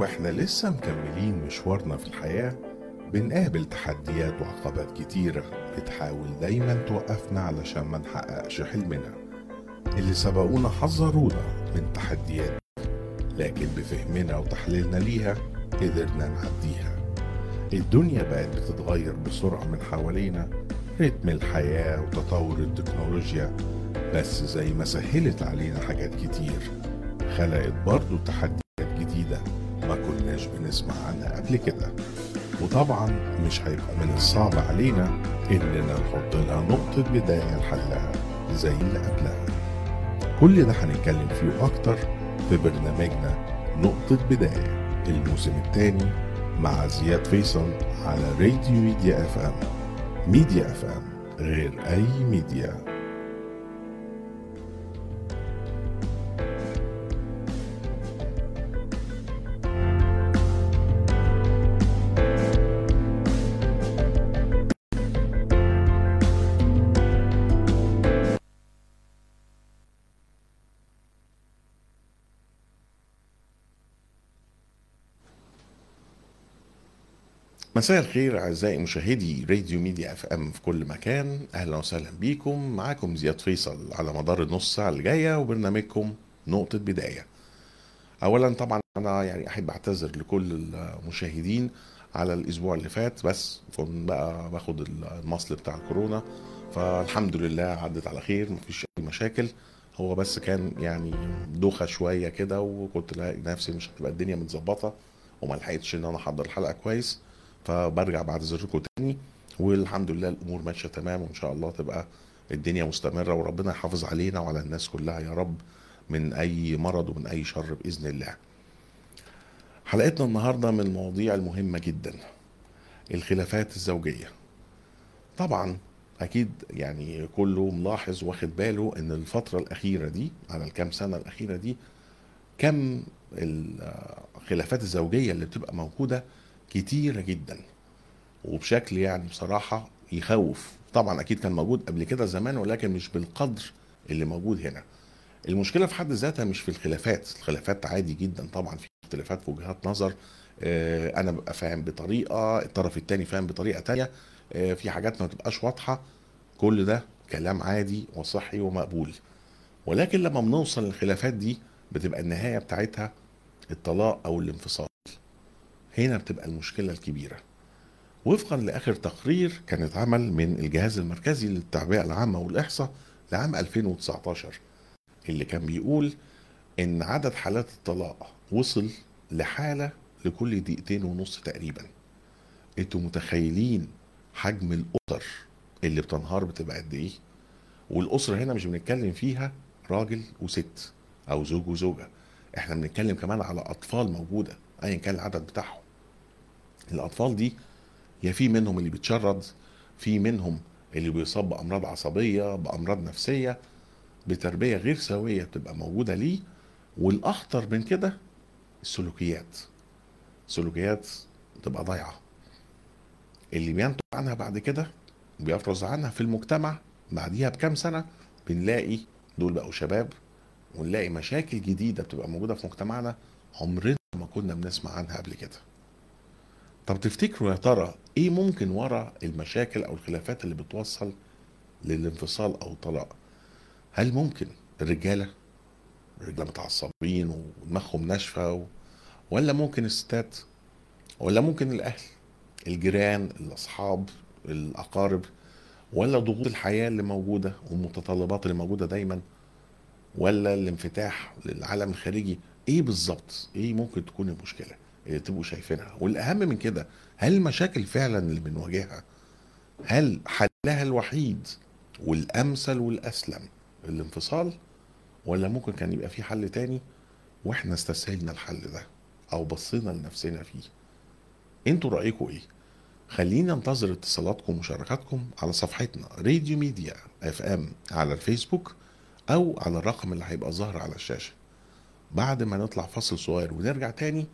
وإحنا لسه مكملين مشوارنا في الحياة بنقابل تحديات وعقبات كتيرة بتحاول دايما توقفنا علشان ما نحققش حلمنا. اللي سبقونا حذرونا من تحديات لكن بفهمنا وتحليلنا ليها قدرنا نعديها. الدنيا بقت بتتغير بسرعة من حوالينا رتم الحياة وتطور التكنولوجيا بس زي ما سهلت علينا حاجات كتير خلقت برضو تحديات جديدة. ما كناش بنسمع عنها قبل كده. وطبعا مش هيبقى من الصعب علينا إننا نحط لها نقطة بداية لحلها زي اللي قبلها. كل ده هنتكلم فيه أكتر في برنامجنا نقطة بداية. الموسم الثاني مع زياد فيصل على راديو Media FM. Media FM غير أي ميديا. مساء الخير أعزائي مشاهدي راديو Media FM في كل مكان. أهلا وسهلا بيكم معاكم زياد فيصل على مدار النص ساعة اللي جاية وبرنامجكم نقطة بداية. اولا طبعا أنا يعني أحب أعتذر لكل المشاهدين على الأسبوع اللي فات بس كنت بقى باخد المصل بتاع الكورونا فالحمد لله عدت على خير مفيش أي مشاكل. هو بس كان يعني دوخة شوية كده وكنت لاقي نفسي مش هتبقى الدنيا متظبطة وما لحقتش إن أنا أحضر الحلقة كويس. فبرجع بعد ذلكم تاني والحمد لله الأمور ماشية تمام وإن شاء الله تبقى الدنيا مستمرة وربنا يحافظ علينا وعلى الناس كلها يا رب من أي مرض ومن أي شر بإذن الله. حلقتنا النهارده من المواضيع المهمة جدا الخلافات الزوجية. طبعا أكيد يعني كله ملاحظ واخد باله إن الفترة الأخيرة دي على الكام سنة الأخيرة دي كم الخلافات الزوجية اللي بتبقى موجودة كتيرة جدا. وبشكل يعني بصراحة يخوف. طبعا أكيد كان موجود قبل كده زمان ولكن مش بالقدر اللي موجود هنا. المشكلة في حد ذاتها مش في الخلافات. الخلافات عادي جدا طبعا في اختلافات في وجهات نظر. أنا ببقى فاهم بطريقة الطرف التاني فاهم بطريقة تانية. في حاجات ما تبقاش واضحة. كل ده كلام عادي وصحي ومقبول. ولكن لما بنوصل للخلافات دي بتبقى النهاية بتاعتها الطلاق أو الانفصال. هنا بتبقى المشكلة الكبيرة. وفقا لآخر تقرير كان اتعمل من الجهاز المركزي للتعبئة العامة والإحصاء لعام 2019 اللي كان بيقول إن عدد حالات الطلاق وصل لحالة لكل دقيقتين ونص تقريبا. أنتوا متخيلين حجم الأسر اللي بتنهار بتبقى قد إيه؟ والأسرة هنا مش بنتكلم فيها راجل وست أو زوج وزوجة إحنا بنتكلم كمان على أطفال موجودة. ايا كان العدد بتاعهم. الأطفال دي يا في منهم اللي بيتشرد في منهم اللي بيصاب بأمراض عصبية بأمراض نفسية بتربية غير سوية بتبقى موجودة ليه. والأخطر من كده السلوكيات. سلوكيات بتبقى ضايعة. اللي بينتج عنها بعد كده بيفرز عنها في المجتمع بعديها بكام سنة بنلاقي دول بقوا شباب ونلاقي مشاكل جديدة بتبقى موجودة في مجتمعنا عمرنا ما كنا بنسمع عنها قبل كده. طب تفتكروا يا ترى إيه ممكن ورا المشاكل أو الخلافات اللي بتوصل للانفصال أو الطلاق؟ هل ممكن الرجالة الرجالة متعصبين ودماغهم ناشفة و... ولا ممكن الستات ولا ممكن الأهل الجيران الأصحاب الأقارب ولا ضغوط الحياة اللي موجودة والمتطلبات اللي موجودة دايما ولا الانفتاح للعالم الخارجي إيه بالظبط؟ إيه ممكن تكون المشكلة اللي تبقوا شايفينها؟ والأهم من كده هل المشاكل فعلا اللي بنواجهها هل حلها الوحيد والأمثل والأسلم الانفصال ولا ممكن كان يبقى في حل تاني وإحنا استسهلنا الحل ده أو بصينا لنفسنا فيه؟ أنتوا رايكم إيه؟ خلينا ننتظر اتصالاتكم ومشاركاتكم على صفحتنا راديو Media FM على الفيسبوك أو على الرقم اللي هيبقى ظاهر على الشاشة. بعد ما نطلع فصل صغير ونرجع تاني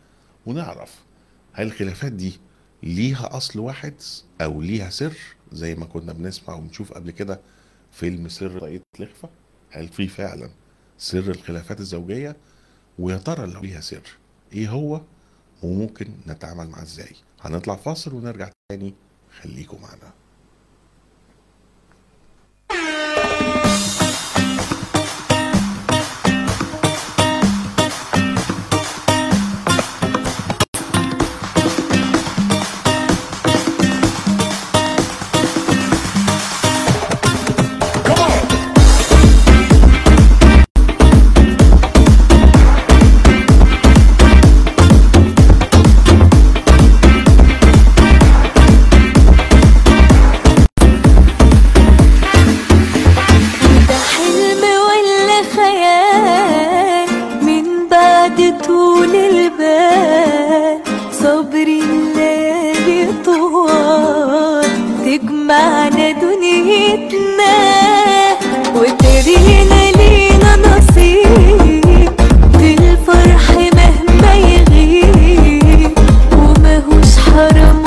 ونعرف هل الخلافات دي ليها أصل واحد أو ليها سر زي ما كنا بنسمع ونشوف قبل كده فيلم سر طاقية الإخفاء هل في فعلا سر الخلافات الزوجية؟ ويا ترى لو ليها سر إيه هو وممكن نتعامل معاه إزاي؟ هنطلع فاصل ونرجع تاني خليكم معنا. harmony.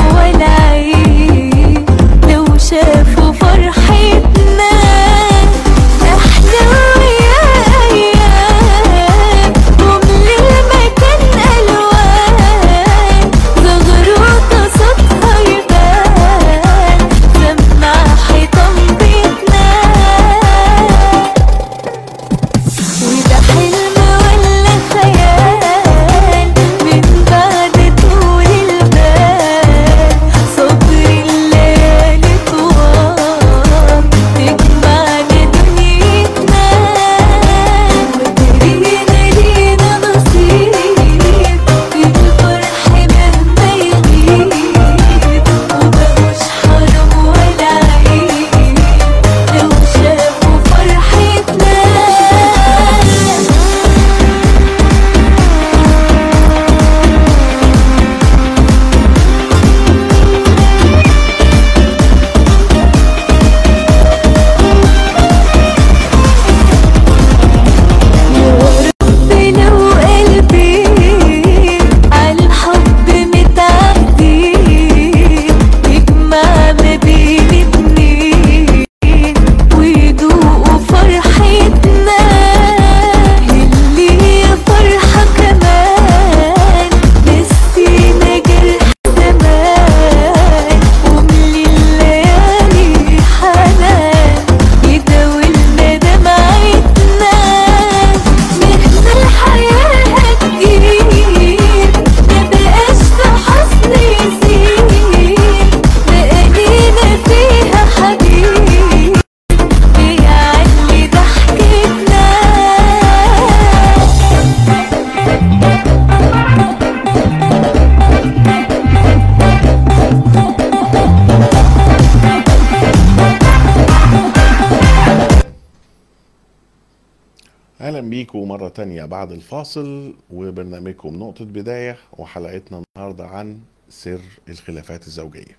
أهلا بيكم مرة تانية بعد الفاصل وبرنامجكم نقطة بداية وحلقتنا النهاردة عن سر الخلافات الزوجية.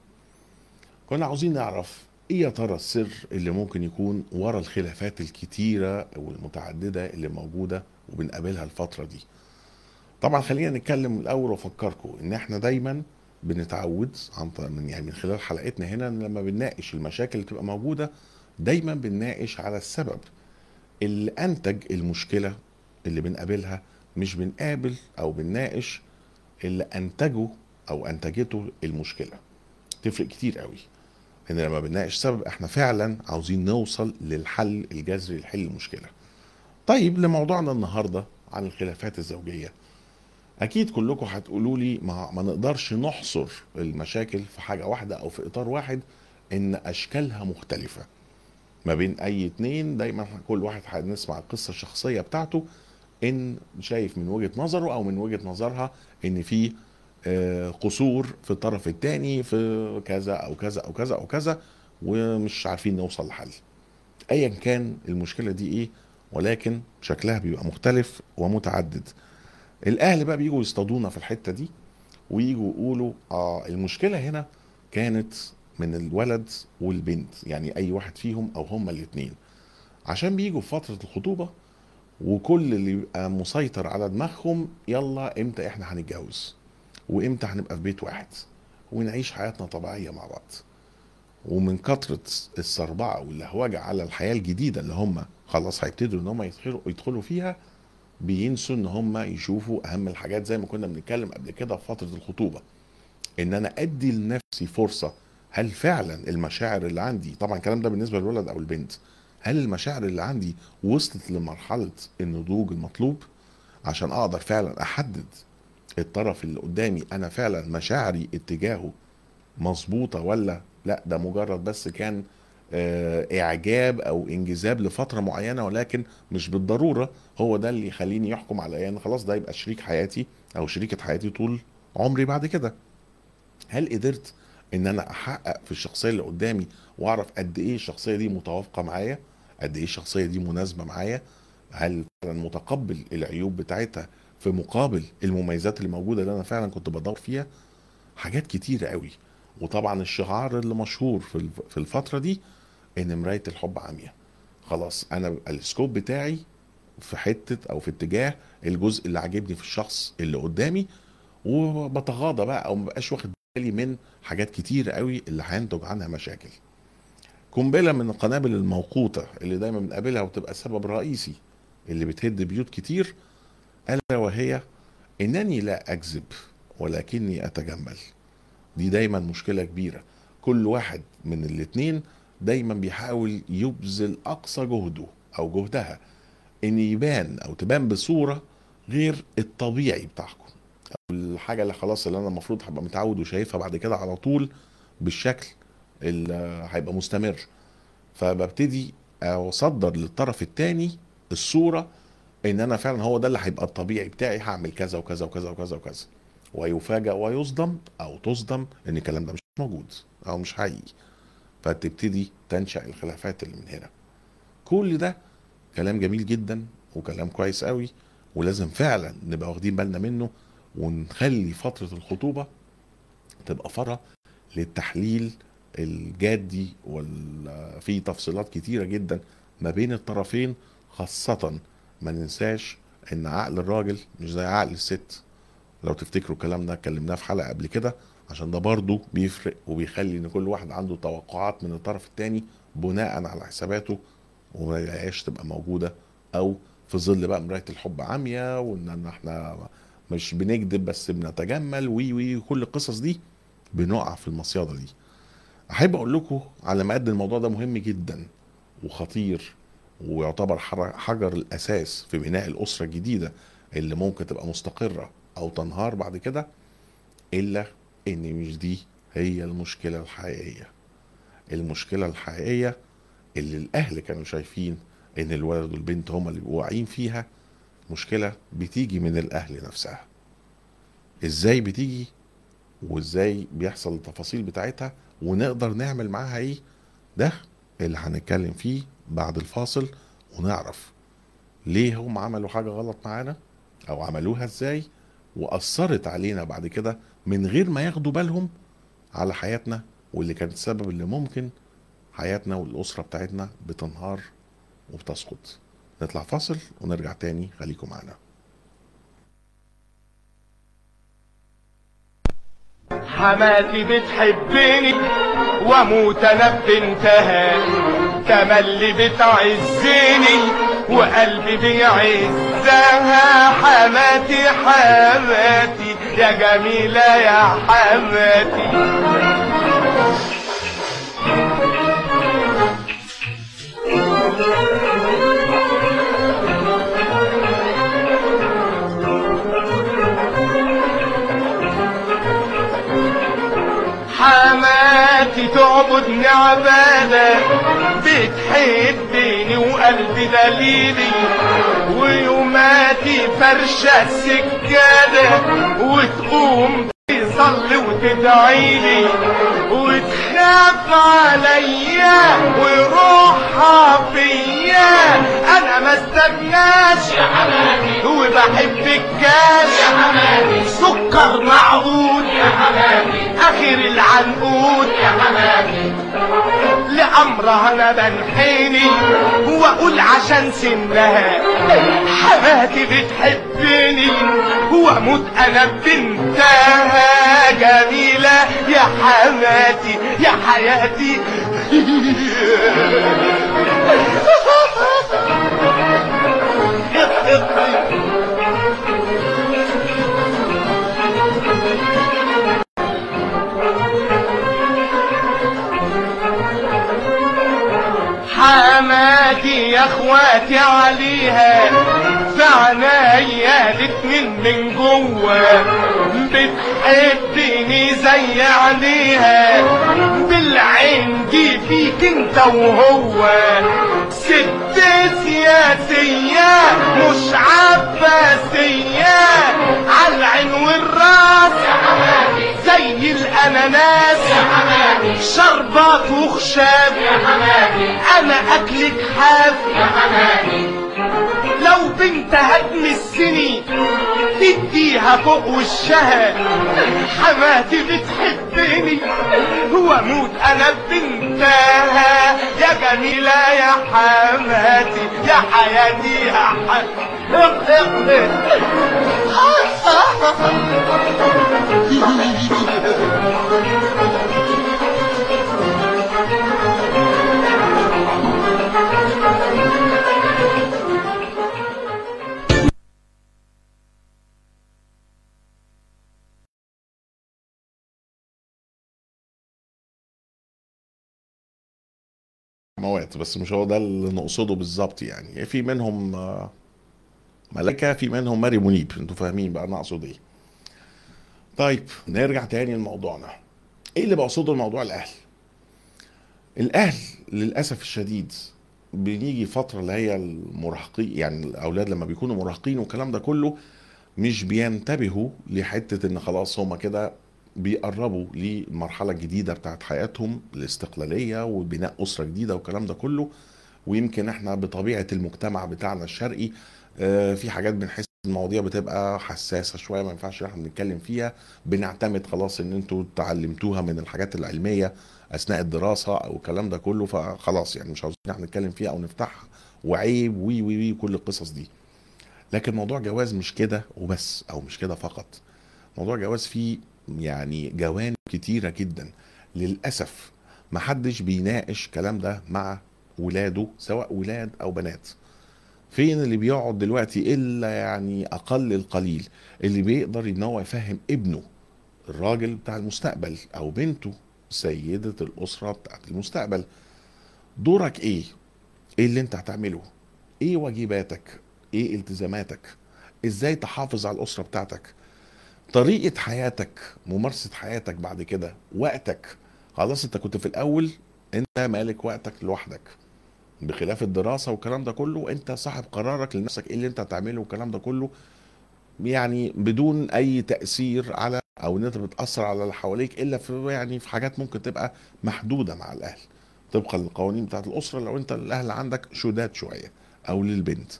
كنا عاوزين نعرف إيه يا ترى السر اللي ممكن يكون ورا الخلافات الكتيرة والمتعددة اللي موجودة وبنقابلها الفترة دي. طبعا خلينا نتكلم الأول وأفكركم إن إحنا دايما بنتعود عن من يعني من خلال حلقتنا هنا لما بنناقش المشاكل اللي بتبقى موجودة دايما بنناقش على السبب. اللي انتج المشكلة اللي بنقابلها مش بنقابل أو بنناقش اللي أنتجه أو أنتجته المشكلة. تفرق كتير قوي. إن لما بنناقش سبب إحنا فعلا عاوزين نوصل للحل الجذري لحل المشكلة. طيب لموضوعنا النهارده عن الخلافات الزوجية. أكيد كلكم هتقولوا لي ما, ما نقدرش نحصر المشاكل في حاجة واحدة أو في إطار واحد إن أشكالها مختلفة. ما بين أي اتنين دايما كل واحد هنسمع القصة الشخصية بتاعته إن شايف من وجهة نظره أو من وجهة نظرها إن في آه، قصور في الطرف الثاني في كذا أو كذا أو كذا أو كذا ومش عارفين نوصل لحل. ايا كان المشكلة دي إيه ولكن شكلها بيبقى مختلف ومتعدد. الأهل بقى بيجوا يصطادونا في الحتة دي ويجوا يقولوا آه المشكلة هنا كانت من الولد والبنت يعني أي واحد فيهم أو هما الاثنين عشان بيجوا في فترة الخطوبة وكل اللي بيبقى مسيطر على دماغهم يلا إمتى إحنا هنتجوز؟ وإمتى هنبقى في بيت واحد؟ ونعيش حياتنا طبيعية مع بعض. ومن كثرة الصربعة واللهوجة على الحياة الجديدة اللي هم خلاص هيبتدوا إن هم يدخلوا يدخلوا فيها بينسوا إن هم يشوفوا أهم الحاجات زي ما كنا بنتكلم قبل كده في فترة الخطوبة. إن أنا أدي لنفسي فرصة هل فعلا المشاعر اللي عندي طبعا الكلام ده بالنسبة للولد أو البنت هل المشاعر اللي عندي وصلت لمرحلة النضوج المطلوب؟ عشان أقدر فعلا أحدد الطرف اللي قدامي أنا فعلا مشاعري اتجاهه مظبوطة ولا لأ؟ ده مجرد بس كان آه، إعجاب أو انجذاب لفترة معينة ولكن مش بالضرورة. هو ده اللي يخليني يحكم على يعني خلاص ده يبقى شريك حياتي أو شريكة حياتي طول عمري بعد كده. هل قدرت إن أنا أحقق في الشخصية اللي قدامي وأعرف قد إيه الشخصية دي متوافقة معايا قد إيه الشخصية دي مناسبة معايا هل فعلا متقبل العيوب بتاعتها في مقابل المميزات اللي موجودة اللي أنا فعلا كنت بدور فيها؟ حاجات كتيرة قوي. وطبعا الشعار اللي مشهور في الف- في الفترة دي إن مراية الحب عمياء خلاص أنا السكوب بتاعي في حتة أو في اتجاه الجزء اللي عاجبني في الشخص اللي قدامي وبتغاضى بقى أو مبقاش واخد بالي من حاجات كتير قوي اللي هينتج عنها مشاكل. قنبلة من القنابل الموقوتة اللي دايما بنقابلها وتبقى سبب رئيسي اللي بتهد بيوت كتير ألا وهي إنني لا أكذب ولكني أتجمل. دي دايما مشكلة كبيرة. كل واحد من الاتنين دايما بيحاول يبذل أقصى جهده أو جهدها. إن يبان أو تبان بصورة غير الطبيعي بتاعكم. أو الحاجة اللي خلاص اللي أنا المفروض هبقى متعود وشايفها بعد كده على طول بالشكل اللي هيبقى مستمر. فببتدي أصدر للطرف الثاني الصورة إن أنا فعلا هو ده اللي هيبقى الطبيعي بتاعي هعمل كذا وكذا وكذا وكذا وكذا. ويفاجأ ويصدم أو تصدم إن الكلام ده مش موجود أو مش حقيقي. فتبتدي تنشأ الخلافات اللي من هنا. كل ده كلام جميل جدا وكلام كويس قوي ولازم فعلا نبقى واخدين بالنا منه ونخلي فترة الخطوبة تبقى فرة للتحليل الجادي وفي تفصيلات كتيرة جدا ما بين الطرفين خاصة ما ننساش إن عقل الراجل مش زي عقل الست. لو تفتكروا الكلام ده اتكلمناه في حلقة قبل كده عشان ده برضه بيفرق وبيخلي إن كل واحد عنده توقعات من الطرف التاني بناء على حساباته وما تبقى موجودة أو في ظل بقى مراية الحب عامية وإن إحنا مش بنكذب بس بنتجمل وي وي كل القصص دي بنقع في المصيادة دي. أحب أقول لكم على ما قد الموضوع ده مهم جدا وخطير ويعتبر حجر الأساس في بناء الأسرة الجديدة اللي ممكن تبقى مستقرة أو تنهار بعد كده إلا إن مش دي هي المشكلة الحقيقية. المشكلة الحقيقية اللي الأهل كانوا شايفين إن الولد والبنت هما اللي بيبقوا فيها مشكلة بتيجي من الأهل نفسها. إزاي بتيجي وإزاي بيحصل التفاصيل بتاعتها ونقدر نعمل معاها إيه؟ ده اللي هنتكلم فيه بعد الفاصل ونعرف ليه هم عملوا حاجة غلط معانا أو عملوها إزاي وأثرت علينا بعد كده من غير ما ياخدوا بالهم على حياتنا واللي كانت السبب اللي ممكن حياتنا والأسرة بتاعتنا بتنهار وبتسقط. نطلع فاصل ونرجع تاني. خليكم معانا حماتي بتحبني واموت أنا ببنتها تملي بتعزني وقلبي بيعزها. حماتي حماتي يا جميلة يا حماتي حماتي. تعبدني عبادة بتحبني وقلبي دليلي ويوماتي فرشة السجادة وتقوم تصلي وتدعيلي وتخاف عليا وروحها لأمرها أنا بنحيني واقول عشان سنها. حماتي بتحبني. واموت أنا بنتها. جميلة. يا حماتي يا حياتي. يا أخواتي عليها. في عنايا الاتنين من جوة. بتحبني زي عليها. بالعين دي فيك انت وهو. ست سياسية مش عباسية. عالعين والرأس زي الأناناس. شربات وخشاب أنا أكلك حاف. لو بنت هتمسني تديها فوق وشها حماتي بتحبني. واموت أنا بنتها. يا جميلة يا حماتي يا حياتي يا حماتي. موات بس مش هو ده اللي نقصده بالظبط يعني. في منهم آه، ملائكة في منهم ماري منيب أنتوا فاهمين بقى أنا أقصد إيه. طيب نرجع تاني لموضوعنا. إيه اللي بقصده الموضوع؟ الأهل. الأهل للأسف الشديد بنيجي فترة اللي هي المراهقين يعني الأولاد لما بيكونوا مراهقين والكلام ده كله مش بينتبهوا لحتة إن خلاص هما كده بيقربوا للمرحله الجديده بتاعت حياتهم الاستقلالية وبناء أسرة جديدة والكلام ده كله. ويمكن إحنا بطبيعة المجتمع بتاعنا الشرقي آه، في حاجات بنحس المواضيع بتبقى حساسة شوية ما ينفعش إحنا نتكلم فيها. بنعتمد خلاص إن أنتوا اتعلمتوها من الحاجات العلمية أثناء الدراسة أو الكلام ده كله فخلاص يعني مش عاوزين إحنا نتكلم فيها أو نفتحها وعيب وي وي وي كل القصص دي. لكن موضوع جواز مش كده وبس أو مش كده فقط. موضوع جواز فيه يعني جوانب كتيرة جدا. للأسف محدش بيناقش الكلام ده مع ولاده سواء ولاد أو بنات. فين اللي بيقعد دلوقتي إلا يعني أقل القليل؟ اللي بيقدر إن هو يفهم ابنه الراجل بتاع المستقبل أو بنته سيدة الأسرة بتاعت المستقبل. دورك إيه؟ إيه اللي أنت هتعمله؟ إيه واجباتك؟ إيه التزاماتك؟ إزاي تحافظ على الأسرة بتاعتك؟ طريقة حياتك ممارسة حياتك بعد كده وقتك. خلاص انت كنت في الأول انت مالك وقتك لوحدك. بخلاف الدراسة والكلام ده كله انت صاحب قرارك لنفسك إيه اللي انت هتعمله والكلام ده كله. يعني بدون أي تأثير على أو إن انت بتأثر على اللي حواليك إلا في يعني في حاجات ممكن تبقى محدودة مع الأهل. طبقا للقوانين بتاعت الأسرة لو انت الأهل عندك شداد شوية أو للبنت.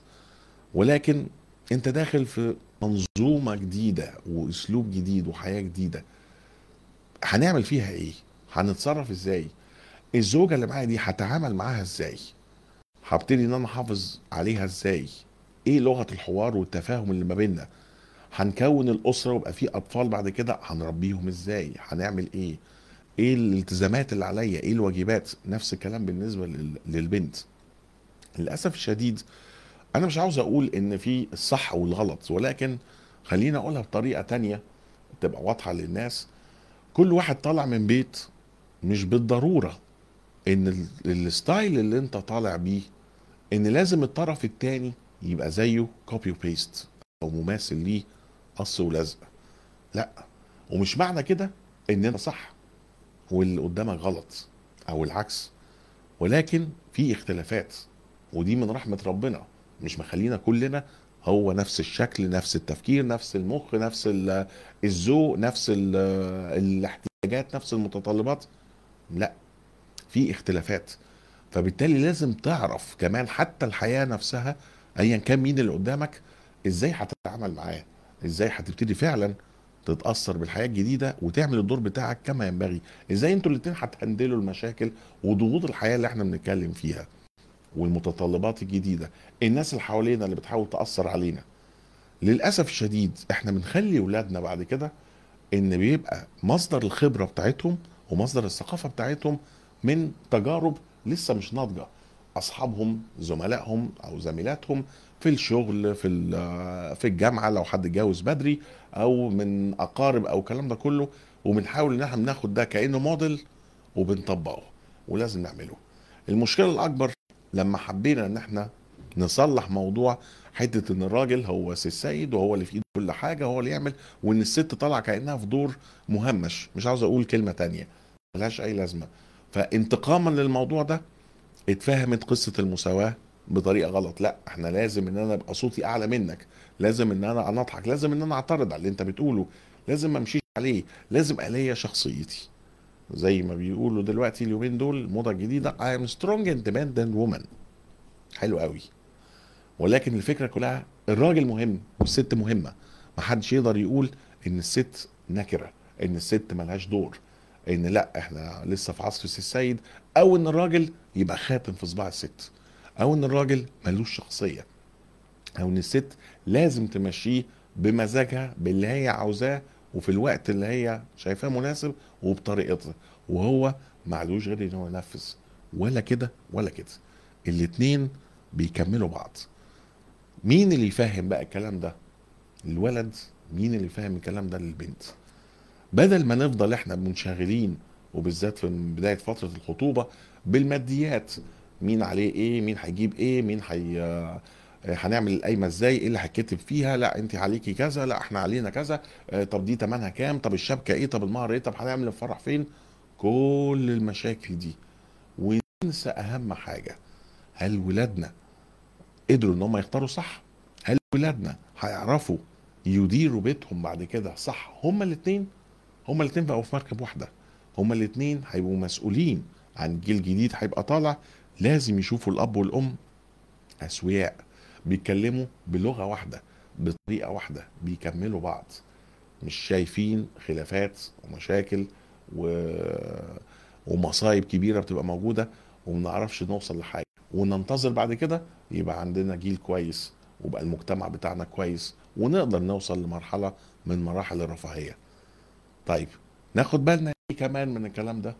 ولكن انت داخل في منظومة جديدة وأسلوب جديد وحياة جديدة هنعمل فيها إيه؟ هنتصرف إزاي؟ الزوجة اللي معايا دي هتعامل معاها إزاي؟ هبتدي إن أنا أحافظ عليها إزاي؟ إيه لغة الحوار والتفاهم اللي ما بيننا؟ هنكون الأسرة ويبقى في أطفال بعد كده؟ هنربيهم إزاي؟ هنعمل إيه؟ إيه الالتزامات اللي عليا؟ إيه الواجبات؟ نفس الكلام بالنسبة لل- للبنت. للأسف الشديد أنا مش عاوز أقول إن في الصح والغلط ولكن خليني أقولها بطريقة تانية تبقى واضحة للناس. كل واحد طالع من بيت مش بالضرورة إن ال- ال style اللي أنت طالع بيه إن لازم الطرف التاني يبقى زيه copy و paste أو مماثل ليه قص ولزق. لأ ومش معنى كده إن انت صح واللي قدامك غلط أو العكس ولكن في اختلافات ودي من رحمة ربنا. مش مخلينا كلنا هو نفس الشكل نفس التفكير نفس المخ نفس ال- الذوق نفس ال- الاحتياجات نفس المتطلبات. لا في اختلافات. فبالتالي لازم تعرف كمان حتى الحياة نفسها ايا كان مين اللي قدامك إزاي هتتعامل معاه إزاي هتبتدي فعلا تتأثر بالحياة الجديدة وتعمل الدور بتاعك كما ينبغي. إزاي أنتوا الاتنين هتهندلوا المشاكل وضغوط الحياة اللي إحنا بنتكلم فيها. والمتطلبات الجديدة. الناس اللي حوالينا اللي بتحاول تأثر علينا. للأسف الشديد إحنا بنخلي ولادنا بعد كده إن بيبقى مصدر الخبرة بتاعتهم ومصدر الثقافة بتاعتهم من تجارب لسه مش ناضجة. أصحابهم زملائهم أو زميلاتهم في الشغل في في الجامعة لو حد اتجوز بدري أو من أقارب أو الكلام ده كله. وبنحاول إن إحنا بناخد ده كأنه موديل وبنطبقه ولازم نعمله. المشكلة الأكبر لما حبينا إن إحنا نصلح موضوع حتة إن الراجل هو سي السيد وهو اللي في إيده كل حاجة وهو اللي يعمل وإن الست طالعة كأنها في دور مهمش مش عاوز أقول كلمة تانية ملهاش أي لازمة. فانتقاما للموضوع ده اتفهمت قصة المساواة بطريقة غلط. لا إحنا لازم إن أنا أبقى صوتي أعلى منك لازم إن أنا اضحك لازم إن أنا أعترض على اللي أنت بتقوله لازم ما أمشيش عليه لازم الي شخصيتي. زي ما بيقولوا دلوقتي اليومين دول الموضه الجديده I am strong independent woman. حلو قوي. ولكن الفكرة كلها الراجل مهم والست مهمة. ما حدش يقدر يقول إن الست نكرة إن الست ملهاش دور إن لأ إحنا لسه في عصر السي السيد أو إن الراجل يبقى خاتم في صباع الست. أو إن الراجل ملوش شخصية. أو إن الست لازم تمشيه بمزاجها باللي هي عاوزاه وفي الوقت اللي هي شايفاه مناسب وبطريقتها وهو معلوش غير إن هو ينفذ. ولا كده ولا كده. الاتنين بيكملوا بعض. مين اللي يفهم بقى الكلام ده؟ الولد. مين اللي يفهم الكلام ده؟ للبنت بدل ما نفضل إحنا منشغلين وبالذات في بداية فترة الخطوبة بالماديات. مين عليه إيه؟ مين هيجيب إيه؟ مين هي هنعمل القايمة إزاي؟ إيه اللي هيتكتب فيها؟ لا انت عليكي كذا لا إحنا علينا كذا. آه، طب دي تمنها كام؟ طب الشبكة إيه؟ طب المهر إيه؟ طب هنعمل الفرح فين؟ كل المشاكل دي. وننسى أهم حاجة هل ولادنا قدروا إن هم يختاروا صح؟ هل ولادنا هيعرفوا يديروا بيتهم بعد كده صح؟ هما الاثنين هما الاثنين بقوا في مركب واحدة. هما الاثنين هيبقوا مسؤولين عن جيل جديد هيبقى طالع. لازم يشوفوا الأب والأم أسوياء. بيتكلموا بلغة واحدة بطريقة واحدة بيكملوا بعض. مش شايفين خلافات ومشاكل و... ومصايب كبيرة بتبقى موجودة ومنعرفش نوصل لحاجة. وننتظر بعد كده يبقى عندنا جيل كويس وبقى المجتمع بتاعنا كويس ونقدر نوصل لمرحلة من مراحل الرفاهية. طيب ناخد بالنا إيه كمان من الكلام ده؟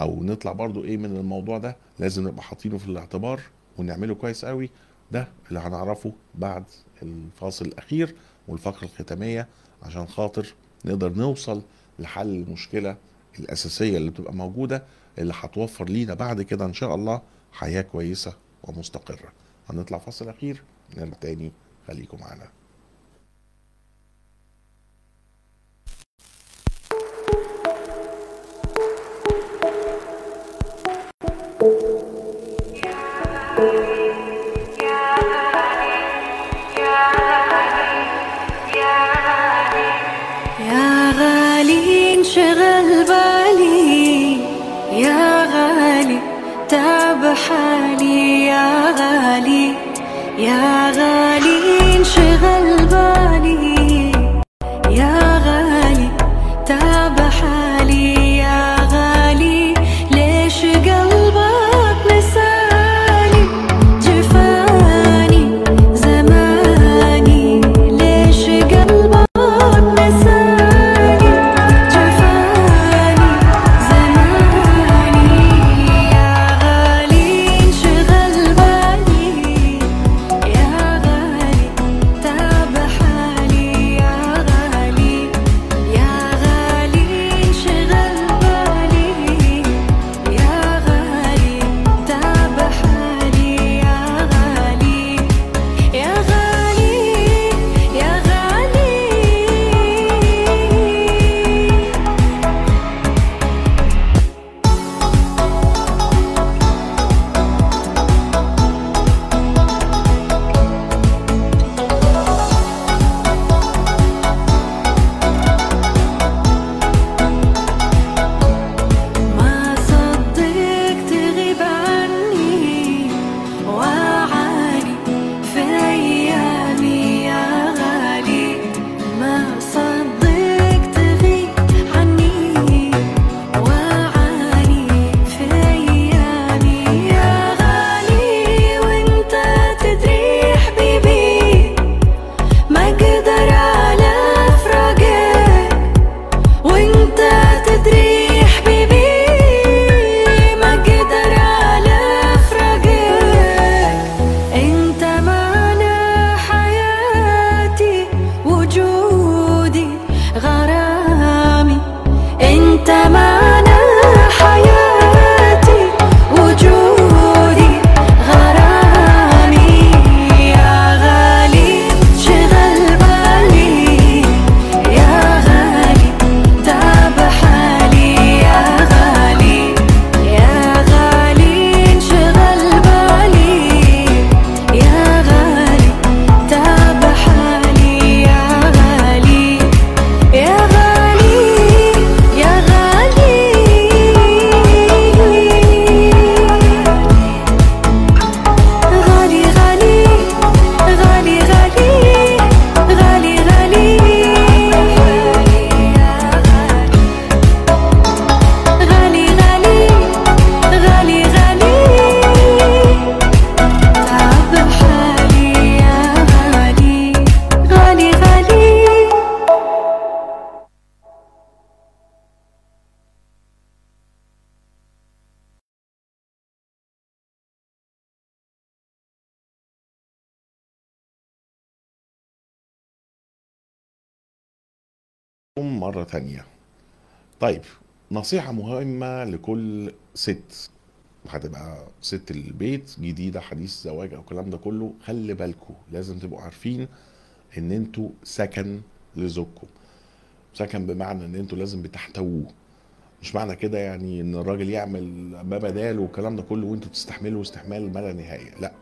أو نطلع برضو إيه من الموضوع ده؟ لازم نبقى حاطينه في الاعتبار ونعمله كويس قوي ده اللي هنعرفه بعد الفاصل الأخير والفقرة الختامية عشان خاطر نقدر نوصل لحل المشكلة الأساسية اللي بتبقى موجودة اللي هتوفر لينا بعد كده إن شاء الله حياة كويسة ومستقرة. هنطلع فاصل أخير نرجع تاني. خليكم معانا. مرة تانية. طيب نصيحة مهمة لكل ست. هتبقى ست البيت جديدة حديث زواج أو الكلام ده كله خلي بالكم لازم تبقوا عارفين إن أنتوا سكن لزوجكم. سكن بمعنى إن أنتوا لازم بتحتووه. مش معنى كده يعني إن الراجل يعمل ما بداله والكلام ده كله وأنتوا تستحملوا استحمال ما لا نهايه لأ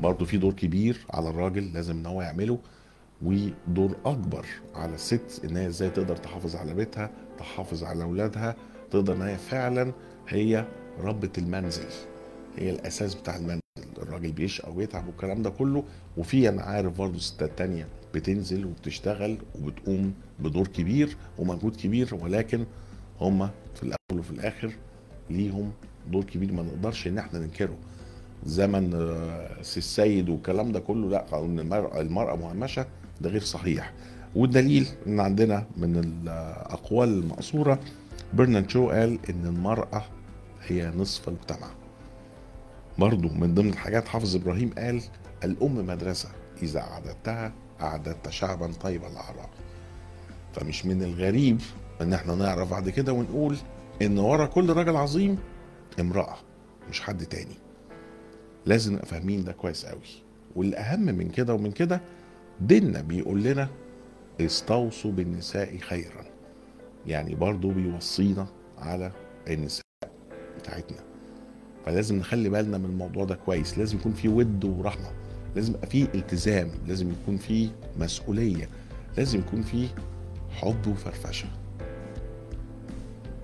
برضه في دور كبير على الراجل لازم إن هو يعمله. ودور أكبر على الست إن هي إزاي تقدر تحافظ على بيتها تحافظ على أولادها تقدر إن هي فعلا هي ربة المنزل هي الأساس بتاع المنزل. الراجل بيشقى ويتعب والكلام ده كله. وفي أنا عارف برضه ستات تانية بتنزل وبتشتغل وبتقوم بدور كبير ومجهود كبير ولكن هما في الأول وفي الآخر ليهم دور كبير ما نقدرش إن إحنا ننكره. زمن آه، سي السيد والكلام ده كله لا المرأة, المرأة مهمشة. ده غير صحيح. والدليل إن عندنا من الأقوال المقصورة برنارد شو قال إن المرأة هي نصف المجتمع. برضو من ضمن الحاجات حافظ إبراهيم قال الأم مدرسة إذا أعددتها أعددت شعبا طيب الاعراق فمش من الغريب إن إحنا نعرف بعد كده ونقول إن ورا كل راجل عظيم امرأة مش حد تاني. لازم نبقى فاهمين ده كويس قوي. والأهم من كده ومن كده ديننا بيقول لنا استوصوا بالنساء خيرا. يعني برضو بيوصينا على النساء بتاعتنا. فلازم نخلي بالنا من الموضوع ده كويس. لازم يكون في ود ورحمة. لازم يبقى في التزام. لازم يكون في مسؤولية. لازم يكون في حب وفرفشة.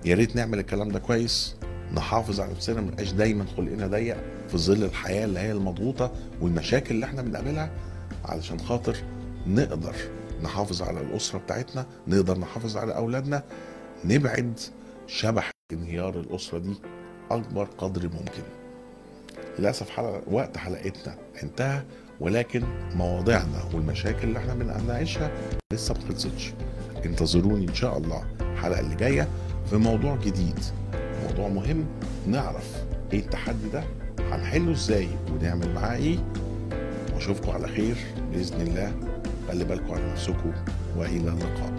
يا ريت نعمل الكلام ده كويس. نحافظ على نفسنا. ما نبقاش دايما خلقنا ضيق في ظل الحياة اللي هي المضغوطة والمشاكل اللي إحنا بنقابلها. علشان خاطر نقدر نحافظ على الأسرة بتاعتنا نقدر نحافظ على أولادنا نبعد شبح انهيار الأسرة دي أكبر قدر ممكن. للأسف حلقة وقت حلقتنا انتهى ولكن مواضيعنا والمشاكل اللي إحنا بنناقشها لسه ما خلصتش. انتظروني إن شاء الله الحلقة اللي جاية في موضوع جديد موضوع مهم نعرف إيه التحدي ده هنحله إزاي ونعمل معاه إيه واشوفكم على خير بإذن الله. خلي بالكم على نفسكم وإلى اللقاء.